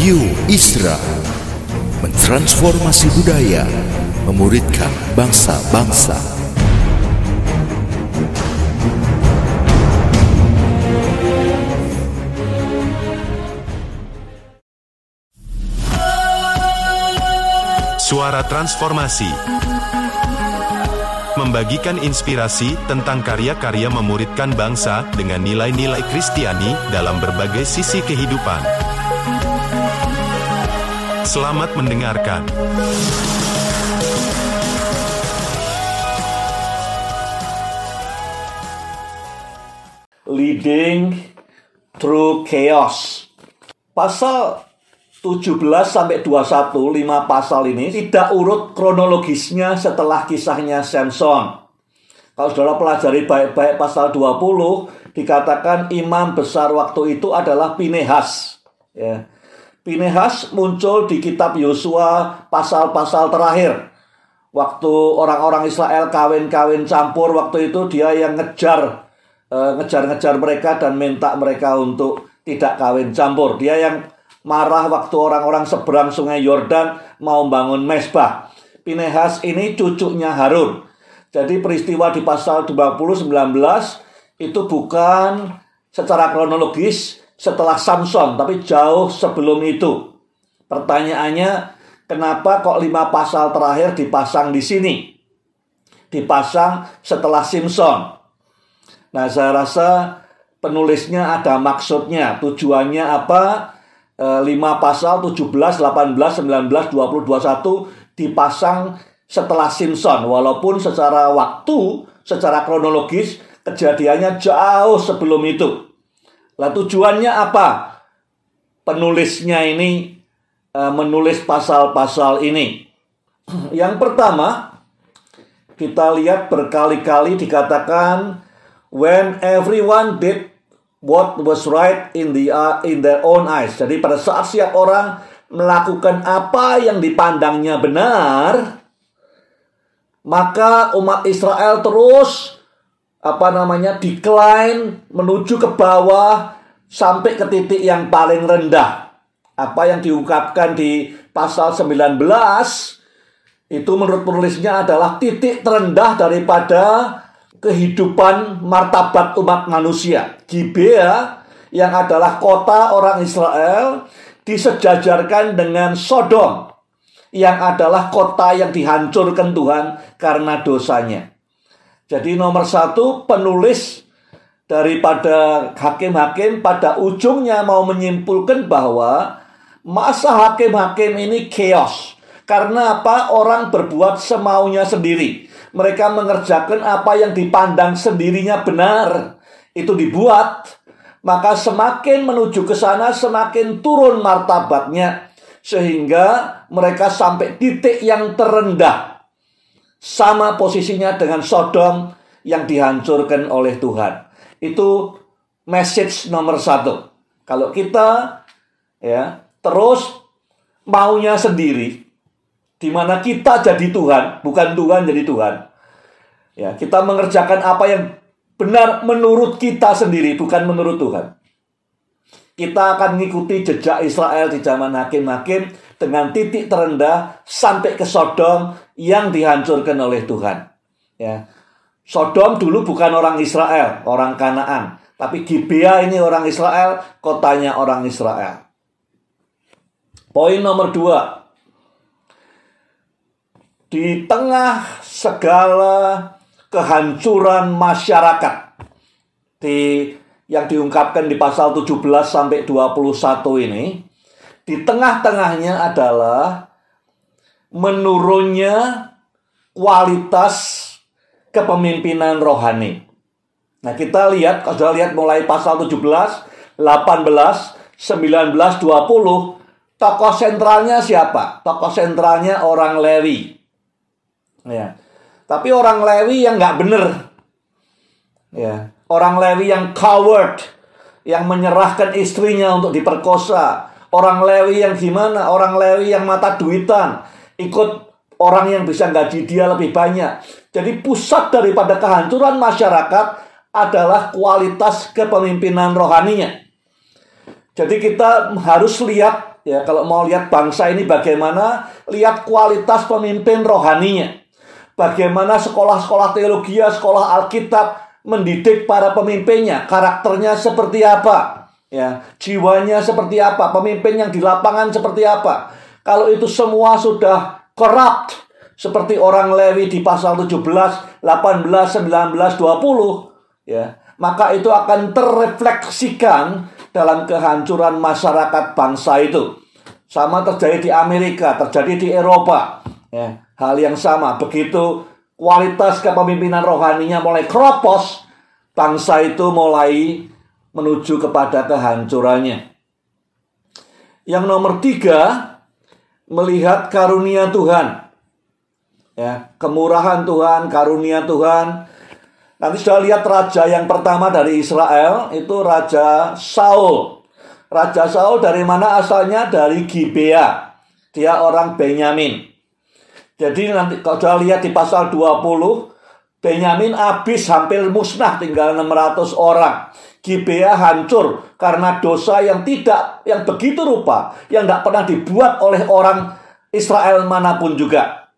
Radio Isra mentransformasi budaya, memuridkan bangsa-bangsa. Suara Transformasi Membagikan inspirasi tentang karya-karya memuridkan bangsa dengan nilai-nilai Kristiani dalam berbagai sisi kehidupan. Selamat mendengarkan. Leading through chaos. Pasal 17 sampai 21, 5 pasal ini tidak urut kronologisnya setelah kisahnya Samson. Kalau saudara pelajari baik-baik pasal 20, dikatakan imam besar waktu itu adalah Pinehas. Ya. Pinehas muncul di kitab Yosua pasal-pasal terakhir. Waktu orang-orang Israel kawin-kawin campur, waktu itu dia yang ngejar eh, ngejar-ngejar mereka dan minta mereka untuk tidak kawin campur. Dia yang marah waktu orang-orang seberang sungai Yordan mau bangun mesbah. Pinehas ini cucunya Harun. Jadi peristiwa di pasal 20 19 itu bukan secara kronologis setelah Samson, tapi jauh sebelum itu. Pertanyaannya, kenapa kok lima pasal terakhir dipasang di sini? Dipasang setelah Simpson. Nah, saya rasa penulisnya ada maksudnya. Tujuannya apa? 5 pasal 17, 18, 19, 20, 21 dipasang setelah Simpson. Walaupun secara waktu, secara kronologis, kejadiannya jauh sebelum itu. Lah tujuannya apa? Penulisnya ini e, menulis pasal-pasal ini. Yang pertama, kita lihat berkali-kali dikatakan when everyone did what was right in the uh, in their own eyes. Jadi pada saat siap orang melakukan apa yang dipandangnya benar, maka umat Israel terus apa namanya decline menuju ke bawah sampai ke titik yang paling rendah. Apa yang diungkapkan di pasal 19 itu menurut penulisnya adalah titik terendah daripada kehidupan martabat umat manusia. Gibea yang adalah kota orang Israel disejajarkan dengan Sodom yang adalah kota yang dihancurkan Tuhan karena dosanya. Jadi nomor satu penulis daripada hakim-hakim pada ujungnya mau menyimpulkan bahwa masa hakim-hakim ini chaos. Karena apa? Orang berbuat semaunya sendiri. Mereka mengerjakan apa yang dipandang sendirinya benar. Itu dibuat. Maka semakin menuju ke sana semakin turun martabatnya. Sehingga mereka sampai titik yang terendah. Sama posisinya dengan Sodom yang dihancurkan oleh Tuhan. Itu message nomor satu. Kalau kita ya terus maunya sendiri, di mana kita jadi Tuhan, bukan Tuhan jadi Tuhan. Ya, kita mengerjakan apa yang benar menurut kita sendiri, bukan menurut Tuhan. Kita akan mengikuti jejak Israel di zaman hakim-hakim dengan titik terendah sampai ke Sodom yang dihancurkan oleh Tuhan. Ya. Sodom dulu bukan orang Israel, orang Kanaan, tapi Gibea ini orang Israel, kotanya orang Israel. Poin nomor dua, di tengah segala kehancuran masyarakat di yang diungkapkan di pasal 17 sampai 21 ini di tengah-tengahnya adalah menurunnya kualitas kepemimpinan rohani. Nah, kita lihat kalau sudah lihat mulai pasal 17, 18, 19, 20, tokoh sentralnya siapa? Tokoh sentralnya orang Lewi. Ya. Tapi orang Lewi yang nggak bener. Ya. Orang Lewi yang coward. Yang menyerahkan istrinya untuk diperkosa. Orang Lewi yang gimana? Orang Lewi yang mata duitan. Ikut orang yang bisa gaji dia lebih banyak. Jadi pusat daripada kehancuran masyarakat adalah kualitas kepemimpinan rohaninya. Jadi kita harus lihat ya kalau mau lihat bangsa ini bagaimana lihat kualitas pemimpin rohaninya. Bagaimana sekolah-sekolah teologi, sekolah Alkitab mendidik para pemimpinnya, karakternya seperti apa, ya, jiwanya seperti apa, pemimpin yang di lapangan seperti apa. Kalau itu semua sudah corrupt seperti orang Lewi di pasal 17, 18, 19, 20, ya, maka itu akan terrefleksikan dalam kehancuran masyarakat bangsa itu. Sama terjadi di Amerika, terjadi di Eropa. Ya, hal yang sama. Begitu kualitas kepemimpinan rohaninya mulai keropos, bangsa itu mulai menuju kepada kehancurannya. Yang nomor tiga, melihat karunia Tuhan. Ya, kemurahan Tuhan, karunia Tuhan, Nanti sudah lihat raja yang pertama dari Israel itu Raja Saul. Raja Saul dari mana asalnya? Dari Gibea. Dia orang Benyamin. Jadi nanti kalau sudah lihat di pasal 20, Benyamin habis hampir musnah tinggal 600 orang. Gibea hancur karena dosa yang tidak yang begitu rupa yang tidak pernah dibuat oleh orang Israel mana pun juga.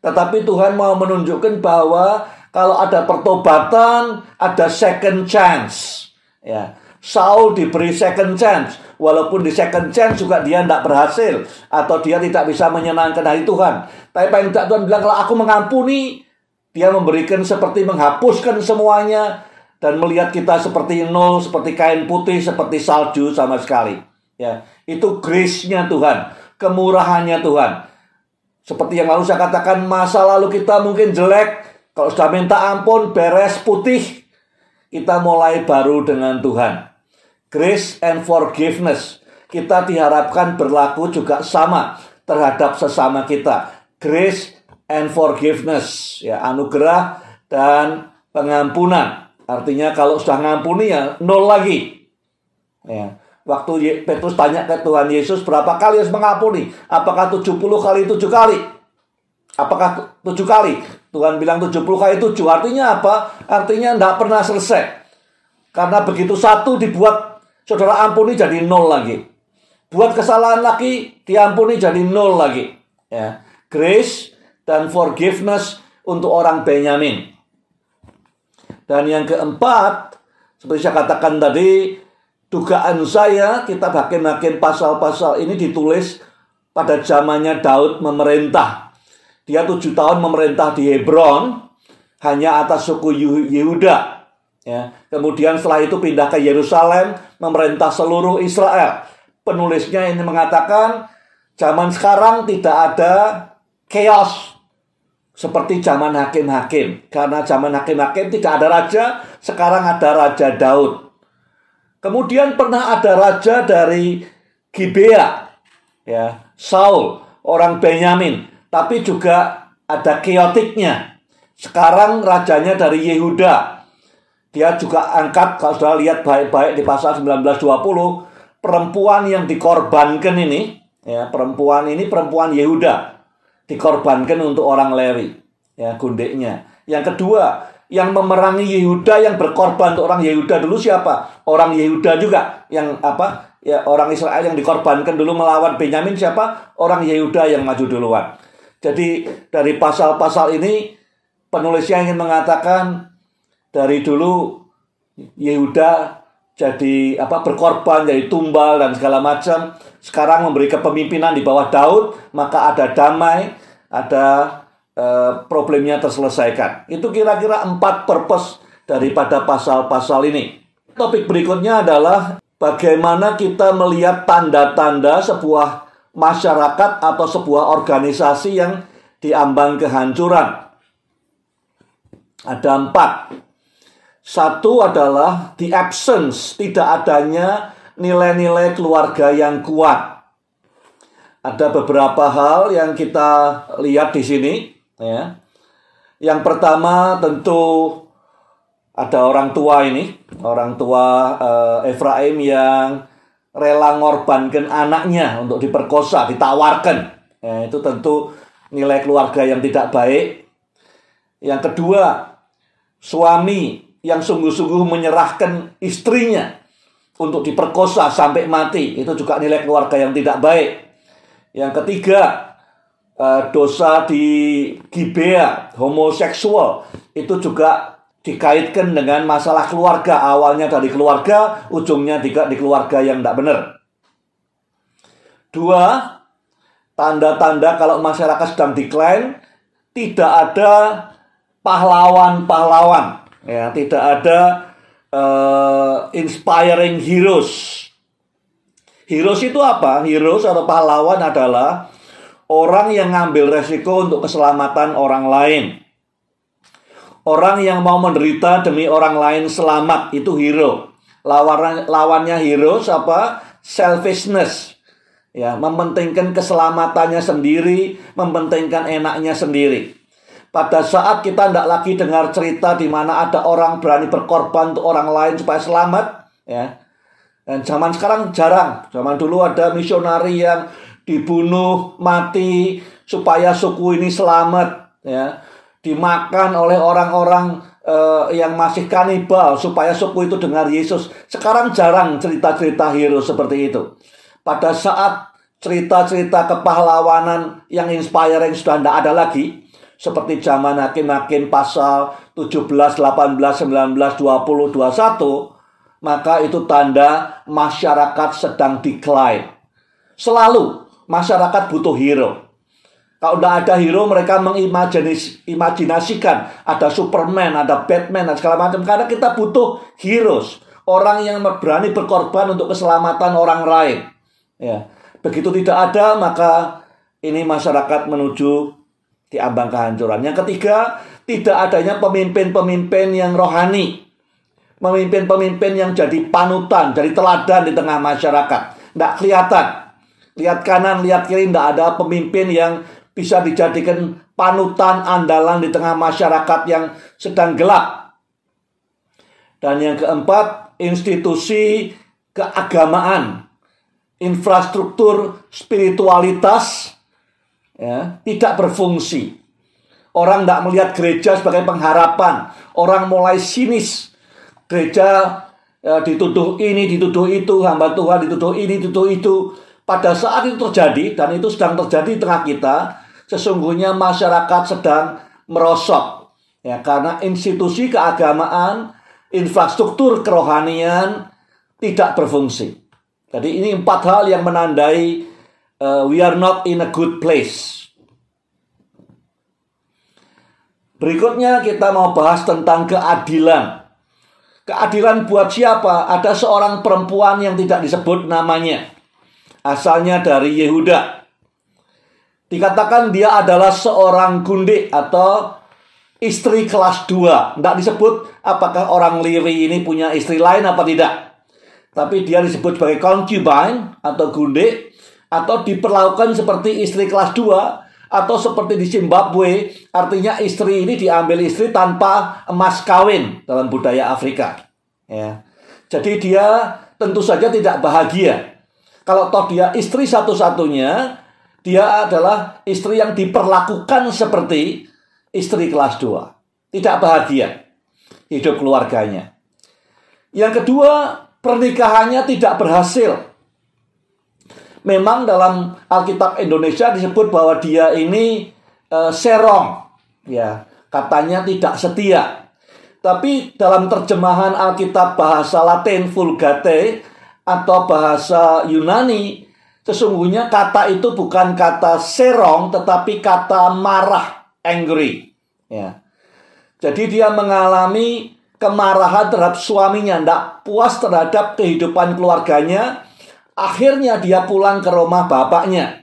Tetapi Tuhan mau menunjukkan bahwa kalau ada pertobatan, ada second chance. Ya. Saul diberi second chance. Walaupun di second chance juga dia tidak berhasil. Atau dia tidak bisa menyenangkan hati Tuhan. Tapi paling tidak Tuhan bilang, kalau aku mengampuni, dia memberikan seperti menghapuskan semuanya. Dan melihat kita seperti nol, seperti kain putih, seperti salju sama sekali. Ya, Itu grace-nya Tuhan. Kemurahannya Tuhan. Seperti yang lalu saya katakan, masa lalu kita mungkin jelek, kalau sudah minta ampun, beres putih, kita mulai baru dengan Tuhan. Grace and forgiveness. Kita diharapkan berlaku juga sama terhadap sesama kita. Grace and forgiveness. Ya, anugerah dan pengampunan. Artinya kalau sudah ngampuni ya nol lagi. Ya. Waktu Petrus tanya ke Tuhan Yesus berapa kali harus mengampuni? Apakah 70 kali 7 kali? Apakah 7 kali? Tuhan bilang 70 kali 7. Artinya apa? Artinya tidak pernah selesai. Karena begitu satu dibuat saudara ampuni jadi nol lagi. Buat kesalahan lagi diampuni jadi nol lagi. Ya. Grace dan forgiveness untuk orang Benyamin. Dan yang keempat, seperti saya katakan tadi, dugaan saya kita makin-makin pasal-pasal ini ditulis pada zamannya Daud memerintah dia tujuh tahun memerintah di Hebron hanya atas suku Yehuda. Ya. Kemudian setelah itu pindah ke Yerusalem memerintah seluruh Israel. Penulisnya ini mengatakan zaman sekarang tidak ada chaos seperti zaman hakim-hakim. Karena zaman hakim-hakim tidak ada raja, sekarang ada Raja Daud. Kemudian pernah ada raja dari Gibea, ya, Saul, orang Benyamin tapi juga ada keotiknya. Sekarang rajanya dari Yehuda. Dia juga angkat, kalau sudah lihat baik-baik di pasal 1920, perempuan yang dikorbankan ini, ya perempuan ini perempuan Yehuda, dikorbankan untuk orang Lewi, ya gundeknya. Yang kedua, yang memerangi Yehuda yang berkorban untuk orang Yehuda dulu siapa? Orang Yehuda juga yang apa? Ya orang Israel yang dikorbankan dulu melawan Benyamin siapa? Orang Yehuda yang maju duluan. Jadi dari pasal-pasal ini penulisnya ingin mengatakan dari dulu Yehuda jadi apa berkorban jadi tumbal dan segala macam sekarang memberi kepemimpinan di bawah Daud maka ada damai ada eh, problemnya terselesaikan itu kira-kira empat purpose daripada pasal-pasal ini topik berikutnya adalah bagaimana kita melihat tanda-tanda sebuah masyarakat atau sebuah organisasi yang diambang kehancuran. Ada empat. Satu adalah the absence, tidak adanya nilai-nilai keluarga yang kuat. Ada beberapa hal yang kita lihat di sini, ya. Yang pertama tentu ada orang tua ini, orang tua uh, Efraim yang rela ngorbankan anaknya untuk diperkosa, ditawarkan. Ya, itu tentu nilai keluarga yang tidak baik. Yang kedua, suami yang sungguh-sungguh menyerahkan istrinya untuk diperkosa sampai mati. Itu juga nilai keluarga yang tidak baik. Yang ketiga, eh, dosa di Gibea, homoseksual. Itu juga dikaitkan dengan masalah keluarga. Awalnya dari keluarga, ujungnya juga di keluarga yang tidak benar. Dua, tanda-tanda kalau masyarakat sedang decline, tidak ada pahlawan-pahlawan. Ya, tidak ada uh, inspiring heroes. Heroes itu apa? Heroes atau pahlawan adalah orang yang ngambil resiko untuk keselamatan orang lain. Orang yang mau menderita demi orang lain selamat itu hero. Lawan lawannya heroes apa? Selfishness. Ya, mementingkan keselamatannya sendiri, mementingkan enaknya sendiri. Pada saat kita tidak lagi dengar cerita di mana ada orang berani berkorban untuk orang lain supaya selamat, ya. Dan zaman sekarang jarang. Zaman dulu ada misionari yang dibunuh mati supaya suku ini selamat, ya. Dimakan oleh orang-orang uh, yang masih kanibal supaya suku itu dengar Yesus. Sekarang jarang cerita-cerita hero seperti itu. Pada saat cerita-cerita kepahlawanan yang inspiring sudah tidak ada lagi, seperti zaman hakim-hakim pasal 17, 18, 19, 20, 21, maka itu tanda masyarakat sedang decline. Selalu masyarakat butuh hero. Kalau tidak ada hero, mereka mengimajinasikan ada Superman, ada Batman, dan segala macam. Karena kita butuh heroes. Orang yang berani berkorban untuk keselamatan orang lain. Ya. Begitu tidak ada, maka ini masyarakat menuju di ambang kehancuran. Yang ketiga, tidak adanya pemimpin-pemimpin yang rohani. Pemimpin-pemimpin yang jadi panutan, jadi teladan di tengah masyarakat. Tidak kelihatan. Lihat kanan, lihat kiri, tidak ada pemimpin yang bisa dijadikan panutan andalan di tengah masyarakat yang sedang gelap. Dan yang keempat, institusi keagamaan, infrastruktur spiritualitas ya, tidak berfungsi. Orang tidak melihat gereja sebagai pengharapan. Orang mulai sinis. Gereja ya, dituduh ini, dituduh itu, hamba Tuhan dituduh ini, dituduh itu. Pada saat itu terjadi, dan itu sedang terjadi di tengah kita, sesungguhnya masyarakat sedang merosot. Ya, karena institusi keagamaan, infrastruktur kerohanian tidak berfungsi. Jadi ini empat hal yang menandai uh, we are not in a good place. Berikutnya kita mau bahas tentang keadilan. Keadilan buat siapa? Ada seorang perempuan yang tidak disebut namanya. Asalnya dari Yehuda. Dikatakan dia adalah seorang gundik atau istri kelas 2. Tidak disebut apakah orang Lewi ini punya istri lain apa tidak. Tapi dia disebut sebagai concubine atau gundik atau diperlakukan seperti istri kelas 2 atau seperti di Zimbabwe artinya istri ini diambil istri tanpa emas kawin dalam budaya Afrika. Ya. Jadi dia tentu saja tidak bahagia. Kalau toh dia istri satu-satunya dia adalah istri yang diperlakukan seperti istri kelas 2 tidak bahagia hidup keluarganya. Yang kedua pernikahannya tidak berhasil memang dalam Alkitab Indonesia disebut bahwa dia ini uh, serong. Ya katanya tidak setia. Tapi dalam terjemahan Alkitab bahasa Latin Vulgate atau bahasa Yunani sesungguhnya kata itu bukan kata serong tetapi kata marah angry. Ya. Jadi dia mengalami kemarahan terhadap suaminya. Tidak puas terhadap kehidupan keluarganya Akhirnya dia pulang ke rumah bapaknya.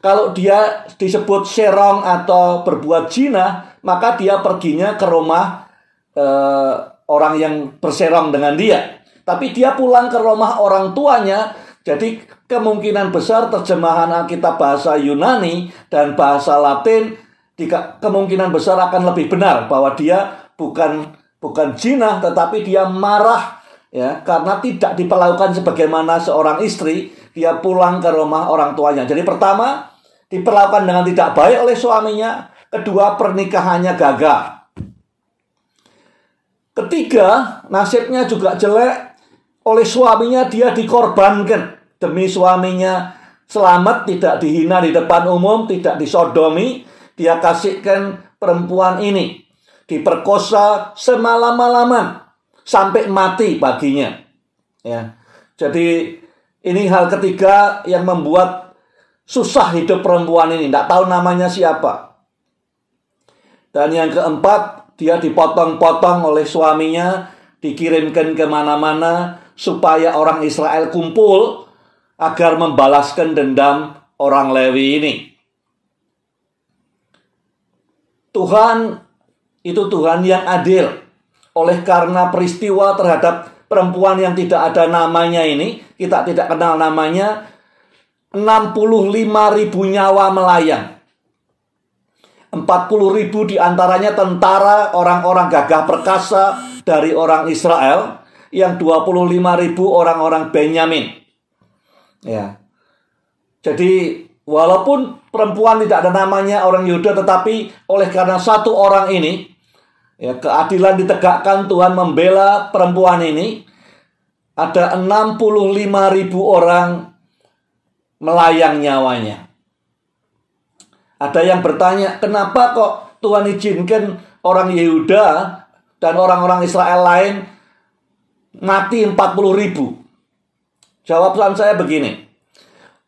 Kalau dia disebut serong atau berbuat zina, maka dia perginya ke rumah eh, orang yang berserong dengan dia. Tapi dia pulang ke rumah orang tuanya, jadi kemungkinan besar terjemahan Alkitab bahasa Yunani dan bahasa Latin kemungkinan besar akan lebih benar bahwa dia bukan bukan zina tetapi dia marah ya karena tidak diperlakukan sebagaimana seorang istri dia pulang ke rumah orang tuanya. Jadi pertama diperlakukan dengan tidak baik oleh suaminya. Kedua pernikahannya gagal ketiga nasibnya juga jelek. Oleh suaminya dia dikorbankan. Demi suaminya selamat, tidak dihina di depan umum, tidak disodomi, dia kasihkan perempuan ini. Diperkosa semalam-malaman sampai mati baginya. Ya. Jadi ini hal ketiga yang membuat susah hidup perempuan ini, tidak tahu namanya siapa. Dan yang keempat, dia dipotong-potong oleh suaminya, dikirimkan ke mana-mana supaya orang Israel kumpul agar membalaskan dendam orang Lewi ini. Tuhan itu Tuhan yang adil. Oleh karena peristiwa terhadap perempuan yang tidak ada namanya ini, kita tidak kenal namanya, 65 ribu nyawa melayang. 40 ribu di antaranya tentara, orang-orang gagah perkasa dari orang Israel, yang 25 ribu orang-orang Benyamin. Ya. Jadi walaupun perempuan tidak ada namanya orang Yuda tetapi oleh karena satu orang ini ya keadilan ditegakkan Tuhan membela perempuan ini ada 65 ribu orang melayang nyawanya. Ada yang bertanya, kenapa kok Tuhan izinkan orang Yehuda dan orang-orang Israel lain mati 40 ribu? Jawaban saya begini.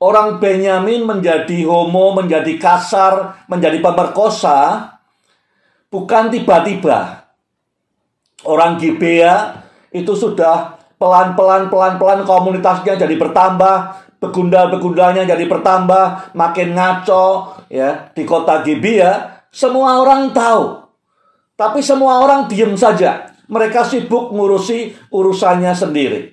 Orang Benyamin menjadi homo, menjadi kasar, menjadi pemerkosa bukan tiba-tiba. Orang Gibea itu sudah pelan-pelan pelan-pelan komunitasnya jadi bertambah, begundal-begundalnya jadi bertambah, makin ngaco ya di kota Gibea, semua orang tahu. Tapi semua orang diem saja. Mereka sibuk ngurusi urusannya sendiri.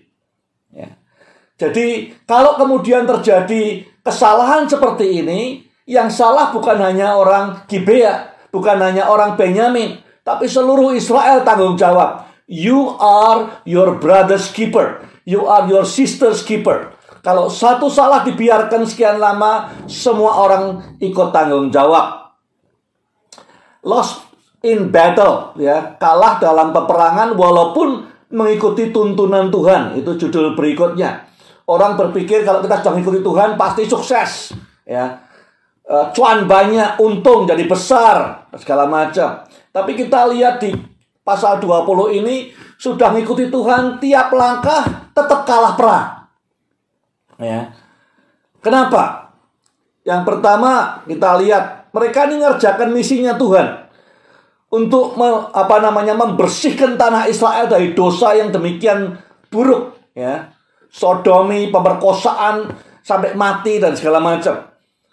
Jadi kalau kemudian terjadi kesalahan seperti ini, yang salah bukan hanya orang Gibea, bukan hanya orang Benyamin, tapi seluruh Israel tanggung jawab. You are your brother's keeper. You are your sister's keeper. Kalau satu salah dibiarkan sekian lama, semua orang ikut tanggung jawab. Lost in battle, ya, kalah dalam peperangan walaupun mengikuti tuntunan Tuhan. Itu judul berikutnya. Orang berpikir kalau kita sedang ikuti Tuhan pasti sukses, ya. E, cuan banyak, untung jadi besar, segala macam. Tapi kita lihat di pasal 20 ini sudah mengikuti Tuhan tiap langkah tetap kalah perang. Ya. Kenapa? Yang pertama kita lihat mereka ini ngerjakan misinya Tuhan untuk me, apa namanya membersihkan tanah Israel dari dosa yang demikian buruk ya sodomi, pemerkosaan, sampai mati dan segala macam.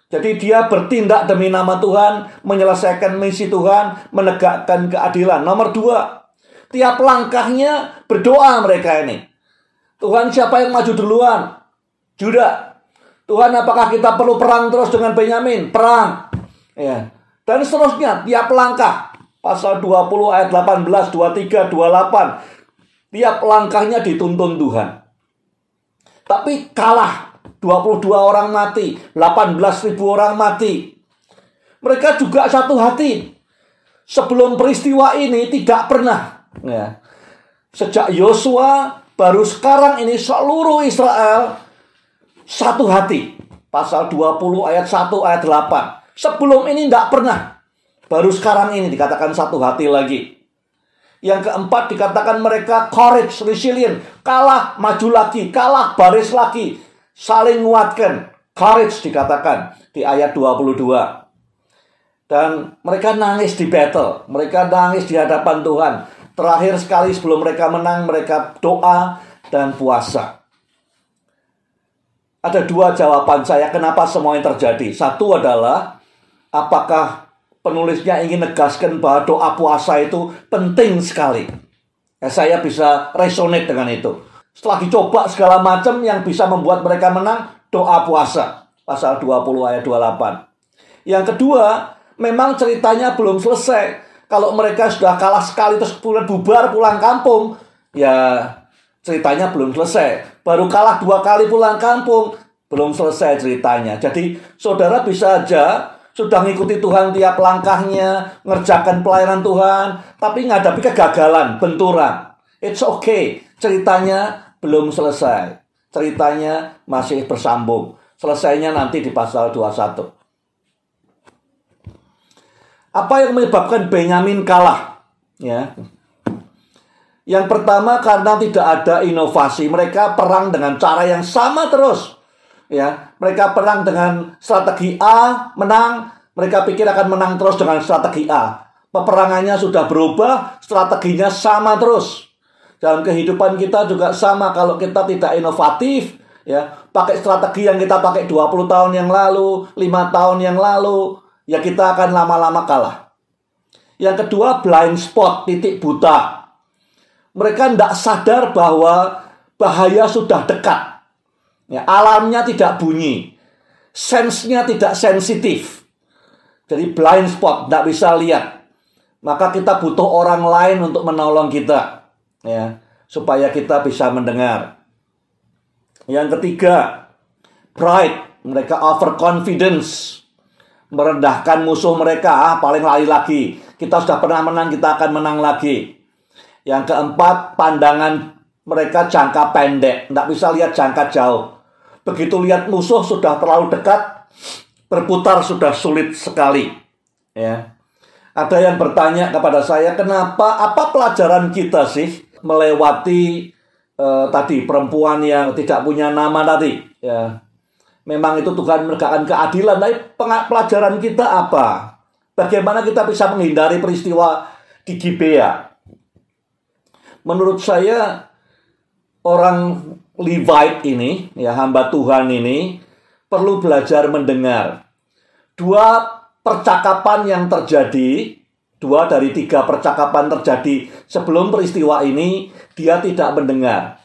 Jadi dia bertindak demi nama Tuhan, menyelesaikan misi Tuhan, menegakkan keadilan. Nomor dua, tiap langkahnya berdoa mereka ini. Tuhan siapa yang maju duluan? Juda. Tuhan apakah kita perlu perang terus dengan Benyamin? Perang. Ya. Dan seterusnya, tiap langkah. Pasal 20 ayat 18, 23, 28. Tiap langkahnya dituntun Tuhan. Tapi kalah. 22 orang mati. 18 ribu orang mati. Mereka juga satu hati. Sebelum peristiwa ini tidak pernah. Ya. Sejak Yosua baru sekarang ini seluruh Israel satu hati. Pasal 20 ayat 1 ayat 8. Sebelum ini tidak pernah. Baru sekarang ini dikatakan satu hati lagi. Yang keempat dikatakan mereka courage, resilient. Kalah, maju lagi. Kalah, baris lagi. Saling menguatkan. Courage dikatakan di ayat 22. Dan mereka nangis di battle. Mereka nangis di hadapan Tuhan. Terakhir sekali sebelum mereka menang, mereka doa dan puasa. Ada dua jawaban saya kenapa semua yang terjadi. Satu adalah apakah penulisnya ingin negaskan bahwa doa puasa itu penting sekali. Ya, saya bisa resonate dengan itu. Setelah dicoba segala macam yang bisa membuat mereka menang, doa puasa. Pasal 20 ayat 28. Yang kedua, memang ceritanya belum selesai. Kalau mereka sudah kalah sekali terus kemudian bubar pulang kampung, ya ceritanya belum selesai. Baru kalah dua kali pulang kampung, belum selesai ceritanya. Jadi saudara bisa aja sudah mengikuti Tuhan tiap langkahnya, ngerjakan pelayanan Tuhan, tapi ngadapi kegagalan, benturan. It's okay. Ceritanya belum selesai. Ceritanya masih bersambung. Selesainya nanti di pasal 21. Apa yang menyebabkan Benyamin kalah? Ya. Yang pertama karena tidak ada inovasi. Mereka perang dengan cara yang sama terus. Ya, mereka perang dengan strategi A, menang. Mereka pikir akan menang terus dengan strategi A. Peperangannya sudah berubah, strateginya sama terus. Dalam kehidupan kita juga sama kalau kita tidak inovatif, ya, pakai strategi yang kita pakai 20 tahun yang lalu, 5 tahun yang lalu, ya kita akan lama-lama kalah. Yang kedua, blind spot, titik buta. Mereka tidak sadar bahwa bahaya sudah dekat. Ya, alamnya tidak bunyi. Sense-nya tidak sensitif. Jadi blind spot, tidak bisa lihat. Maka kita butuh orang lain untuk menolong kita ya supaya kita bisa mendengar. Yang ketiga, pride, mereka overconfidence, merendahkan musuh mereka, ah paling lari lagi. Kita sudah pernah menang, kita akan menang lagi. Yang keempat, pandangan mereka jangka pendek, tidak bisa lihat jangka jauh. Begitu lihat musuh sudah terlalu dekat, berputar sudah sulit sekali. Ya. Ada yang bertanya kepada saya, kenapa, apa pelajaran kita sih melewati uh, tadi perempuan yang tidak punya nama tadi ya. Memang itu Tuhan menegakkan keadilan tapi pelajaran kita apa? Bagaimana kita bisa menghindari peristiwa di Gibea? Menurut saya orang Levite ini ya hamba Tuhan ini perlu belajar mendengar. Dua percakapan yang terjadi Dua dari tiga percakapan terjadi sebelum peristiwa ini, dia tidak mendengar.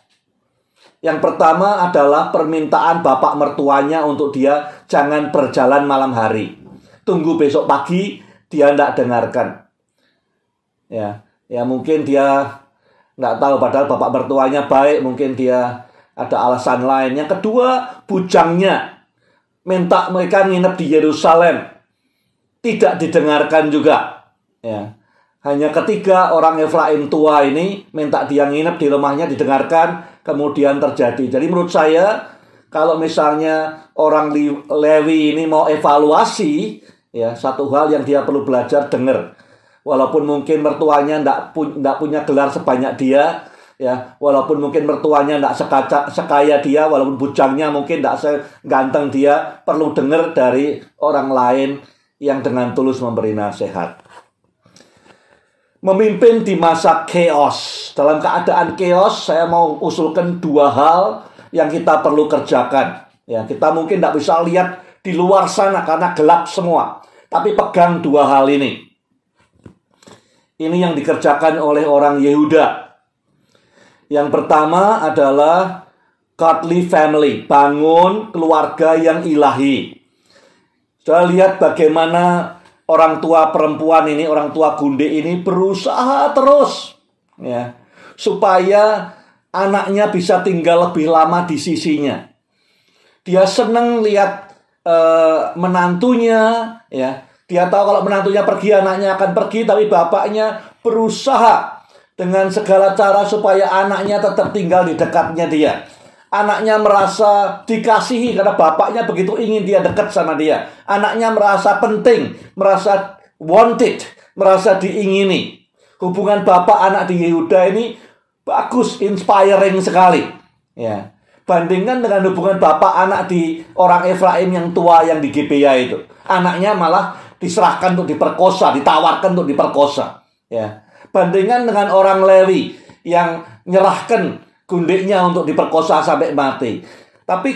Yang pertama adalah permintaan bapak mertuanya untuk dia jangan berjalan malam hari. Tunggu besok pagi, dia tidak dengarkan. Ya, ya mungkin dia nggak tahu padahal bapak mertuanya baik, mungkin dia ada alasan lain. Yang kedua, bujangnya minta mereka nginep di Yerusalem. Tidak didengarkan juga. Ya. Hanya ketiga orang Efraim tua ini minta dia nginep di rumahnya didengarkan, kemudian terjadi. Jadi menurut saya kalau misalnya orang Lewi ini mau evaluasi, ya satu hal yang dia perlu belajar dengar. Walaupun mungkin mertuanya tidak pu punya gelar sebanyak dia, ya walaupun mungkin mertuanya tidak sekaca, sekaya dia, walaupun bujangnya mungkin tidak seganteng dia, perlu dengar dari orang lain yang dengan tulus memberi nasihat memimpin di masa chaos. Dalam keadaan chaos, saya mau usulkan dua hal yang kita perlu kerjakan. Ya, kita mungkin tidak bisa lihat di luar sana karena gelap semua. Tapi pegang dua hal ini. Ini yang dikerjakan oleh orang Yehuda. Yang pertama adalah godly family, bangun keluarga yang ilahi. Sudah lihat bagaimana orang tua perempuan ini, orang tua gunde ini berusaha terus ya supaya anaknya bisa tinggal lebih lama di sisinya. Dia seneng lihat uh, menantunya ya. Dia tahu kalau menantunya pergi anaknya akan pergi tapi bapaknya berusaha dengan segala cara supaya anaknya tetap tinggal di dekatnya dia Anaknya merasa dikasihi karena bapaknya begitu ingin dia dekat sama dia. Anaknya merasa penting, merasa wanted, merasa diingini. Hubungan bapak anak di Yehuda ini bagus, inspiring sekali. Ya. Bandingkan dengan hubungan bapak anak di orang Efraim yang tua yang di Gibea itu. Anaknya malah diserahkan untuk diperkosa, ditawarkan untuk diperkosa. Ya. Bandingkan dengan orang Lewi yang nyerahkan gundiknya untuk diperkosa sampai mati. Tapi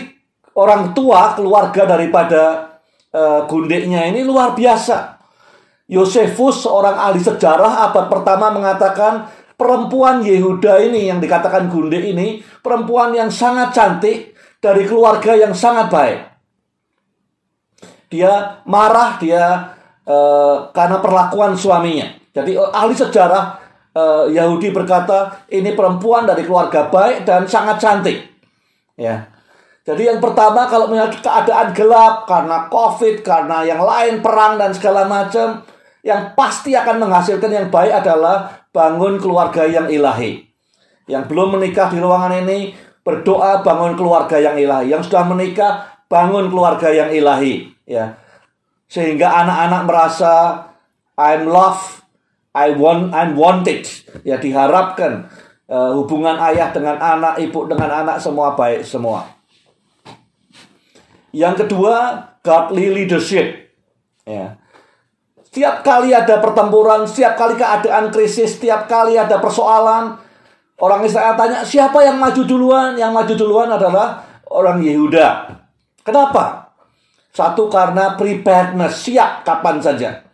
orang tua keluarga daripada uh, gundiknya ini luar biasa. Yosefus seorang ahli sejarah abad pertama mengatakan perempuan Yehuda ini yang dikatakan gundik ini perempuan yang sangat cantik dari keluarga yang sangat baik. Dia marah dia uh, karena perlakuan suaminya. Jadi ahli sejarah uh, Yahudi berkata ini perempuan dari keluarga baik dan sangat cantik. Ya. Jadi yang pertama kalau melihat keadaan gelap karena Covid, karena yang lain perang dan segala macam, yang pasti akan menghasilkan yang baik adalah bangun keluarga yang ilahi. Yang belum menikah di ruangan ini, berdoa bangun keluarga yang ilahi. Yang sudah menikah bangun keluarga yang ilahi, ya. Sehingga anak-anak merasa I'm loved, I want, I'm wanted. Ya diharapkan uh, hubungan ayah dengan anak, ibu dengan anak semua baik semua. Yang kedua, godly leadership. Ya. Setiap kali ada pertempuran, setiap kali keadaan krisis, setiap kali ada persoalan, orang Israel tanya, siapa yang maju duluan? Yang maju duluan adalah orang Yehuda. Kenapa? Satu karena preparedness, siap kapan saja.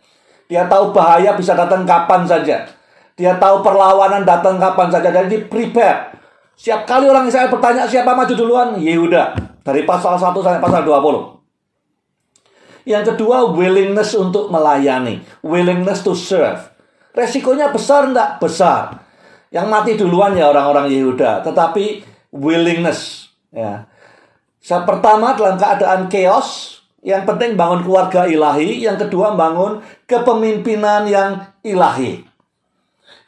Dia tahu bahaya bisa datang kapan saja. Dia tahu perlawanan datang kapan saja. Jadi prepare. Setiap kali orang Israel bertanya siapa maju duluan, Yehuda. Dari pasal 1 sampai pasal 20. Yang kedua, willingness untuk melayani. Willingness to serve. Resikonya besar enggak? Besar. Yang mati duluan ya orang-orang Yehuda. Tetapi willingness. Ya. Yang pertama dalam keadaan chaos. Yang penting bangun keluarga ilahi. Yang kedua bangun kepemimpinan yang ilahi.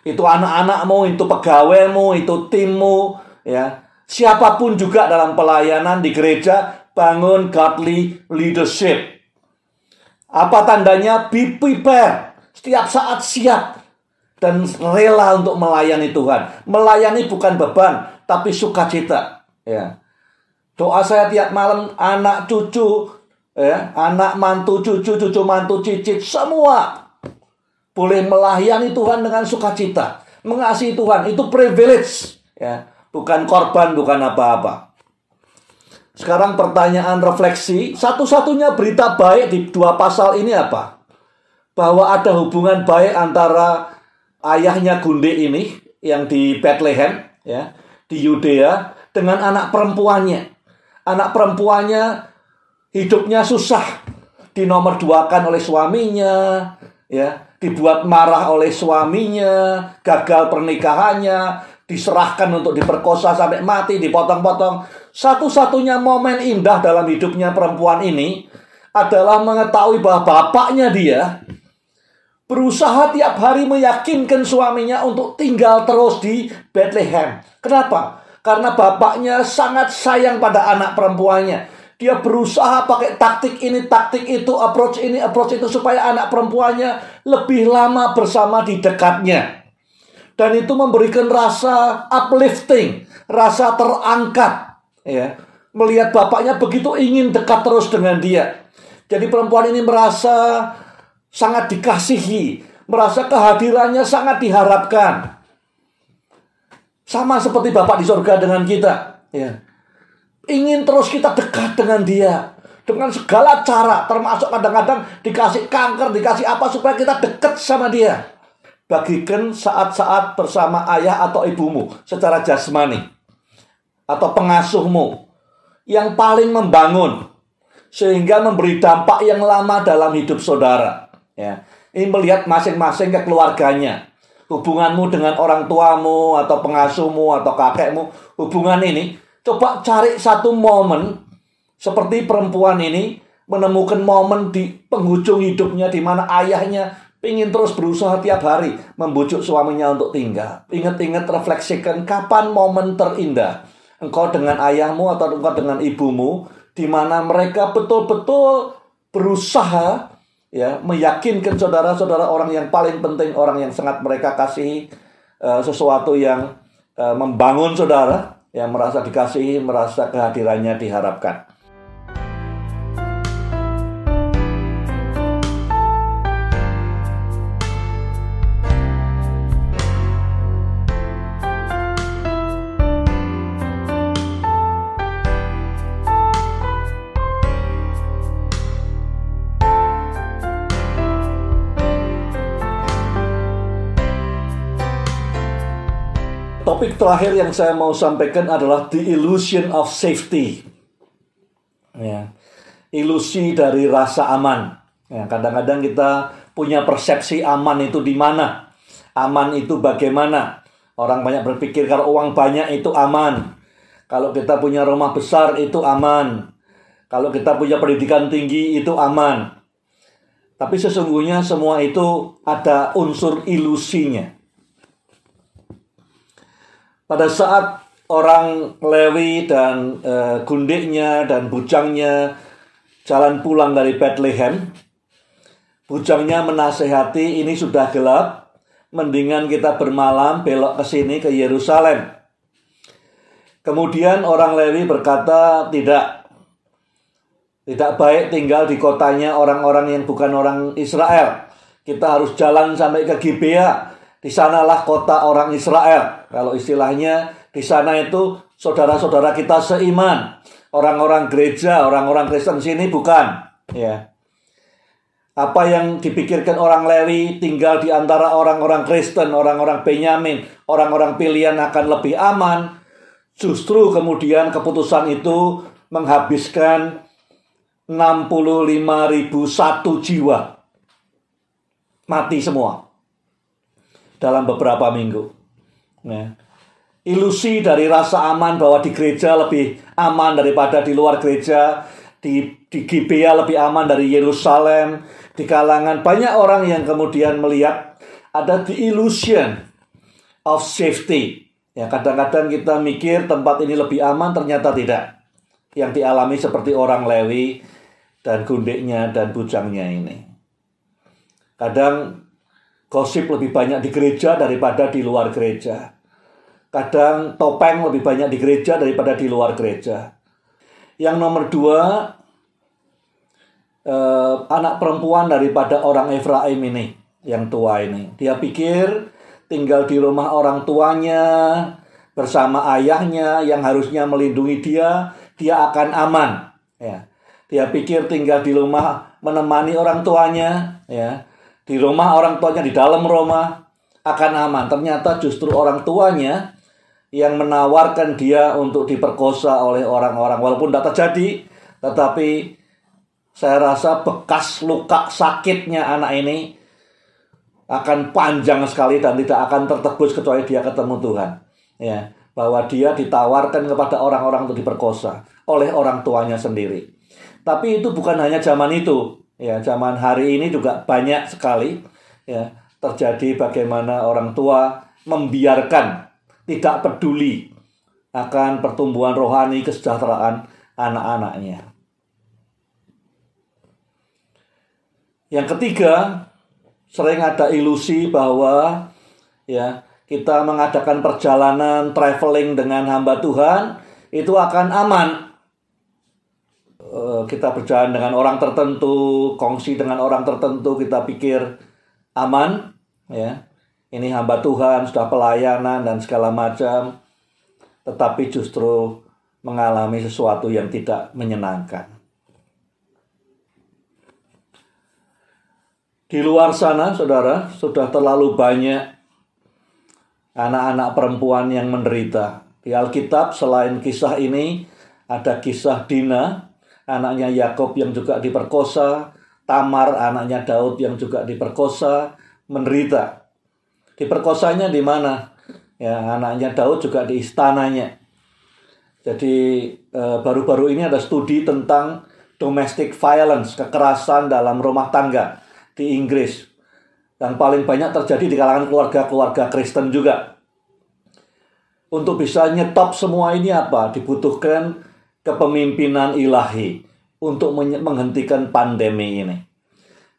Itu anak-anakmu, itu pegawaimu, itu timmu. Ya siapa pun juga dalam pelayanan di gereja, bangun godly leadership. Apa tandanya? Be prepared. Setiap saat siap. Dan rela untuk melayani Tuhan. Melayani bukan beban, tapi sukacita. Ya. Doa saya tiap malam, anak cucu, ya, anak mantu cucu, cucu mantu cicit, semua boleh melayani Tuhan dengan sukacita. Mengasihi Tuhan, itu privilege. Ya bukan korban, bukan apa-apa. Sekarang pertanyaan refleksi, satu-satunya berita baik di dua pasal ini apa? Bahwa ada hubungan baik antara ayahnya Gunde ini yang di Bethlehem ya, di Yudea dengan anak perempuannya. Anak perempuannya hidupnya susah, dinomor duakan oleh suaminya, ya, dibuat marah oleh suaminya, gagal pernikahannya, diserahkan untuk diperkosa sampai mati, dipotong-potong. Satu-satunya momen indah dalam hidupnya perempuan ini adalah mengetahui bahwa bapaknya dia berusaha tiap hari meyakinkan suaminya untuk tinggal terus di Bethlehem. Kenapa? Karena bapaknya sangat sayang pada anak perempuannya. Dia berusaha pakai taktik ini, taktik itu, approach ini, approach itu supaya anak perempuannya lebih lama bersama di dekatnya dan itu memberikan rasa uplifting, rasa terangkat, ya. Melihat bapaknya begitu ingin dekat terus dengan dia. Jadi perempuan ini merasa sangat dikasihi, merasa kehadirannya sangat diharapkan. Sama seperti Bapak di surga dengan kita, ya. Ingin terus kita dekat dengan dia. Dengan segala cara, termasuk kadang-kadang dikasih kanker, dikasih apa supaya kita dekat sama dia. Bagikan saat-saat bersama ayah atau ibumu secara jasmani atau pengasuhmu yang paling membangun sehingga memberi dampak yang lama dalam hidup saudara. Ya ini melihat masing-masing ke keluarganya. Hubunganmu dengan orang tuamu atau pengasuhmu atau kakekmu hubungan ini coba cari satu momen seperti perempuan ini menemukan momen di penghujung hidupnya di mana ayahnya ingin terus berusaha tiap hari membujuk suaminya untuk tinggal. Ingat-ingat refleksikan kapan momen terindah. Engkau dengan ayahmu atau engkau dengan ibumu di mana mereka betul-betul berusaha ya meyakinkan saudara-saudara orang yang paling penting, orang yang sangat mereka kasihi uh, sesuatu yang uh, membangun saudara yang merasa dikasihi, merasa kehadirannya diharapkan. Terakhir yang saya mau sampaikan adalah the illusion of safety. Ya. Ilusi dari rasa aman. Ya, kadang-kadang kita punya persepsi aman itu di mana? Aman itu bagaimana? Orang banyak berpikir kalau uang banyak itu aman. Kalau kita punya rumah besar itu aman. Kalau kita punya pendidikan tinggi itu aman. Tapi sesungguhnya semua itu ada unsur ilusinya. Pada saat orang Lewi dan uh, gundiknya dan bujangnya jalan pulang dari Bethlehem. Bujangnya menasehati ini sudah gelap, mendingan kita bermalam belok ke sini ke Yerusalem. Kemudian orang Lewi berkata, tidak. Tidak baik tinggal di kotanya orang-orang yang bukan orang Israel. Kita harus jalan sampai ke Gibea. Di sanalah kota orang Israel. Kalau istilahnya di sana itu saudara-saudara kita seiman. Orang-orang gereja, orang-orang Kristen sini bukan. Ya. Apa yang dipikirkan orang Lewi tinggal di antara orang-orang Kristen, orang-orang Benyamin, orang-orang pilihan akan lebih aman Justru kemudian keputusan itu menghabiskan 65.001 jiwa mati semua dalam beberapa minggu. Nah, ilusi dari rasa aman bahwa di gereja lebih aman daripada di luar gereja, di di Gibea lebih aman dari Yerusalem, di kalangan banyak orang yang kemudian melihat ada the illusion of safety Ya, kadang-kadang kita mikir tempat ini lebih aman, ternyata tidak. Yang dialami seperti orang Lewi dan gundiknya dan bujangnya ini. Kadang gosip lebih banyak di gereja daripada di luar gereja. Kadang topeng lebih banyak di gereja daripada di luar gereja. Yang nomor dua, eh, anak perempuan daripada orang Efraim ini, yang tua ini. Dia pikir tinggal di rumah orang tuanya bersama ayahnya yang harusnya melindungi dia, dia akan aman. Ya. Dia pikir tinggal di rumah menemani orang tuanya, ya. Di rumah orang tuanya di dalam rumah akan aman. Ternyata justru orang tuanya yang menawarkan dia untuk diperkosa oleh orang-orang walaupun tidak terjadi, tetapi saya rasa bekas luka sakitnya anak ini akan panjang sekali dan tidak akan tertebus kecuali dia ketemu Tuhan. Ya, bahwa dia ditawarkan kepada orang-orang untuk diperkosa oleh orang tuanya sendiri. Tapi itu bukan hanya zaman itu, ya, zaman hari ini juga banyak sekali ya terjadi bagaimana orang tua membiarkan tidak peduli akan pertumbuhan rohani kesejahteraan anak-anaknya. Yang ketiga, sering ada ilusi bahwa ya kita mengadakan perjalanan traveling dengan hamba Tuhan itu akan aman. Eh, kita berjalan dengan orang tertentu, kongsi dengan orang tertentu, kita pikir aman, ya. Ini hamba Tuhan sudah pelayanan dan segala macam, tetapi justru mengalami sesuatu yang tidak menyenangkan. Di luar sana, saudara, sudah terlalu banyak anak-anak perempuan yang menderita. Di Alkitab, selain kisah ini, ada kisah Dina, anaknya Yakob yang juga diperkosa, Tamar, anaknya Daud yang juga diperkosa, menderita. Diperkosanya di mana? Ya, anaknya Daud juga di istananya. Jadi eh, baru-baru ini ada studi tentang domestic violence, kekerasan dalam rumah tangga di Inggris. Dan paling banyak terjadi di kalangan keluarga-keluarga Kristen juga. Untuk bisa nyetop semua ini apa? Dibutuhkan kepemimpinan ilahi untuk menghentikan pandemi ini.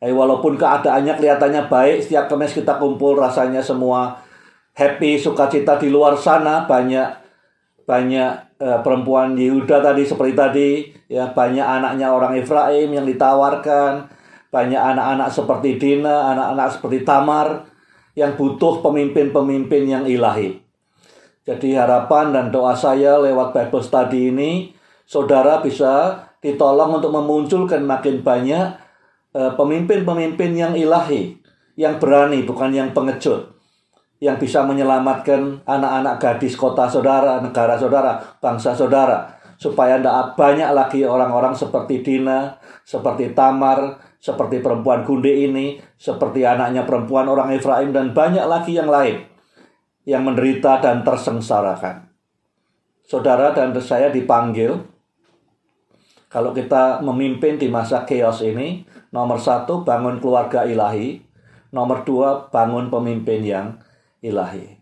Eh, walaupun keadaannya kelihatannya baik, setiap kemes kita kumpul rasanya semua happy, sukacita di luar sana, banyak banyak eh, perempuan Yehuda tadi seperti tadi, ya banyak anaknya orang Efraim yang ditawarkan, banyak anak-anak seperti Dina, anak-anak seperti Tamar yang butuh pemimpin-pemimpin yang ilahi. Jadi harapan dan doa saya lewat Bible Study ini, saudara bisa ditolong untuk memunculkan makin banyak eh, pemimpin-pemimpin yang ilahi, yang berani, bukan yang pengecut, yang bisa menyelamatkan anak-anak gadis kota saudara, negara saudara, bangsa saudara, supaya tidak banyak lagi orang-orang seperti Dina, seperti Tamar, seperti perempuan Gunde ini, seperti anaknya perempuan orang Efraim dan banyak lagi yang lain yang menderita dan tersengsarakan. Saudara dan saya dipanggil kalau kita memimpin di masa chaos ini, nomor satu bangun keluarga ilahi, nomor dua bangun pemimpin yang ilahi.